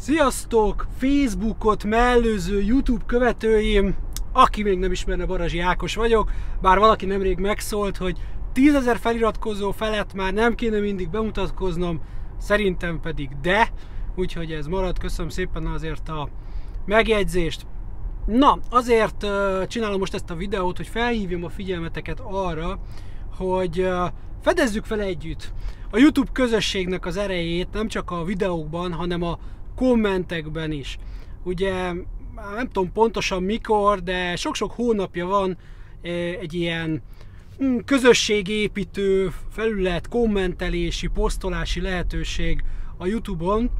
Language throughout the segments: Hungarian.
Sziasztok! Facebookot mellőző YouTube követőim! Aki még nem ismerne, Barazsi Ákos vagyok, bár valaki nemrég megszólt, hogy tízezer feliratkozó felett már nem kéne mindig bemutatkoznom, szerintem pedig de, úgyhogy ez marad. Köszönöm szépen azért a megjegyzést. Na, azért csinálom most ezt a videót, hogy felhívjam a figyelmeteket arra, hogy fedezzük fel együtt a YouTube közösségnek az erejét nem csak a videókban, hanem a kommentekben is. Ugye nem tudom pontosan mikor, de sok-sok hónapja van egy ilyen hm, közösségépítő felület, kommentelési, posztolási lehetőség a Youtube-on,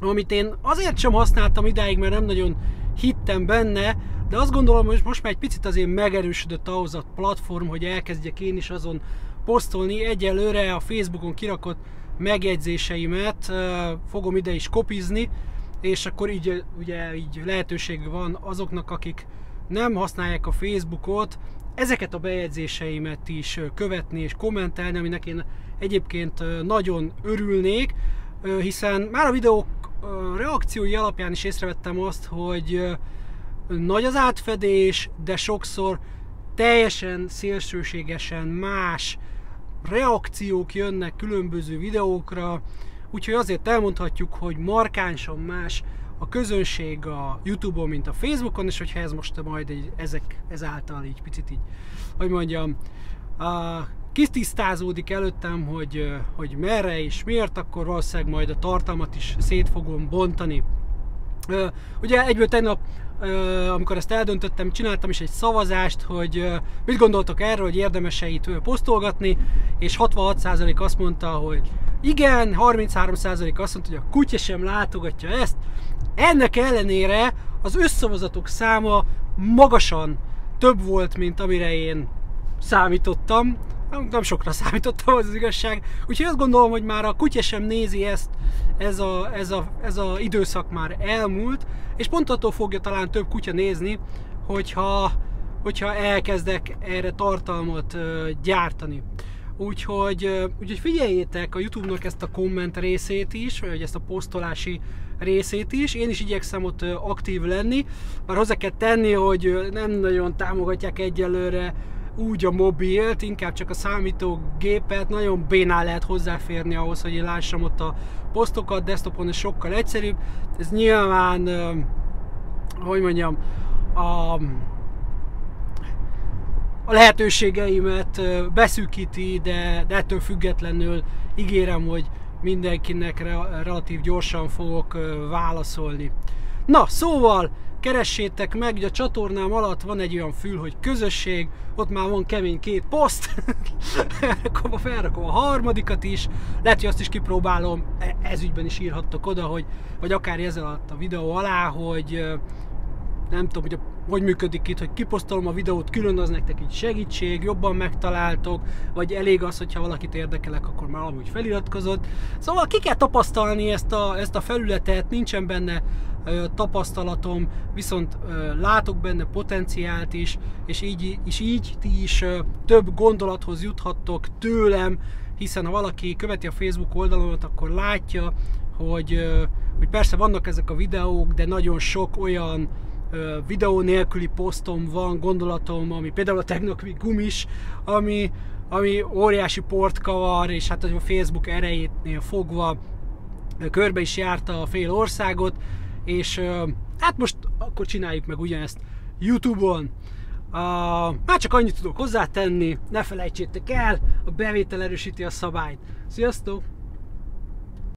amit én azért sem használtam idáig, mert nem nagyon hittem benne, de azt gondolom, hogy most már egy picit azért megerősödött ahhoz a platform, hogy elkezdjek én is azon posztolni. Egyelőre a Facebookon kirakott megjegyzéseimet fogom ide is kopizni, és akkor így, ugye, így lehetőség van azoknak, akik nem használják a Facebookot, ezeket a bejegyzéseimet is követni és kommentelni, aminek én egyébként nagyon örülnék, hiszen már a videók reakciói alapján is észrevettem azt, hogy nagy az átfedés, de sokszor teljesen szélsőségesen más reakciók jönnek különböző videókra, úgyhogy azért elmondhatjuk, hogy markánsan más a közönség a Youtube-on, mint a Facebookon, és hogyha ez most majd egy, ezek ezáltal így picit így, hogy mondjam, a, tisztázódik előttem, hogy, hogy merre és miért, akkor valószínűleg majd a tartalmat is szét fogom bontani. Ugye egyből tegnap amikor ezt eldöntöttem, csináltam is egy szavazást, hogy mit gondoltok erről, hogy érdemes-e itt posztolgatni, és 66% azt mondta, hogy igen, 33% azt mondta, hogy a kutya sem látogatja ezt. Ennek ellenére az összszavazatok száma magasan több volt, mint amire én számítottam nem, nem sokra számítottam, az, az igazság. Úgyhogy azt gondolom, hogy már a kutya sem nézi ezt, ez a, ez a, ez a időszak már elmúlt, és pont attól fogja talán több kutya nézni, hogyha, hogyha elkezdek erre tartalmat uh, gyártani. Úgyhogy, uh, úgyhogy figyeljétek a Youtube-nak ezt a komment részét is, vagy ezt a posztolási részét is. Én is igyekszem ott aktív lenni, már hozzá kell tenni, hogy nem nagyon támogatják egyelőre úgy a mobilt, inkább csak a számítógépet, nagyon bénál lehet hozzáférni ahhoz, hogy én lássam ott a posztokat, desktopon ez sokkal egyszerűbb. Ez nyilván, hogy mondjam, a, a lehetőségeimet beszűkíti, de, de ettől függetlenül ígérem, hogy mindenkinek relatív gyorsan fogok válaszolni. Na, szóval keressétek meg, hogy a csatornám alatt van egy olyan fül, hogy közösség, ott már van kemény két poszt, felrakom a harmadikat is, lehet, hogy azt is kipróbálom, e, ez ügyben is írhattok oda, hogy, vagy akár ezzel alatt a videó alá, hogy nem tudom, hogy a, hogy működik itt, hogy kiposztolom a videót, külön az nektek így segítség, jobban megtaláltok, vagy elég az, hogyha valakit érdekelek, akkor már amúgy feliratkozott. Szóval ki kell tapasztalni ezt a, ezt a felületet, nincsen benne tapasztalatom, viszont látok benne potenciált is, és így, és így ti is több gondolathoz juthattok tőlem, hiszen ha valaki követi a Facebook oldalomat, akkor látja, hogy, hogy persze vannak ezek a videók, de nagyon sok olyan videó nélküli posztom van, gondolatom, ami például a Technokvi gumis, ami, ami óriási port kavar, és hát a Facebook erejétnél fogva körbe is járta a fél országot, és hát most akkor csináljuk meg ugyanezt YouTube-on. Uh, már csak annyit tudok hozzátenni, ne felejtsétek el, a bevétel erősíti a szabályt. Sziasztok!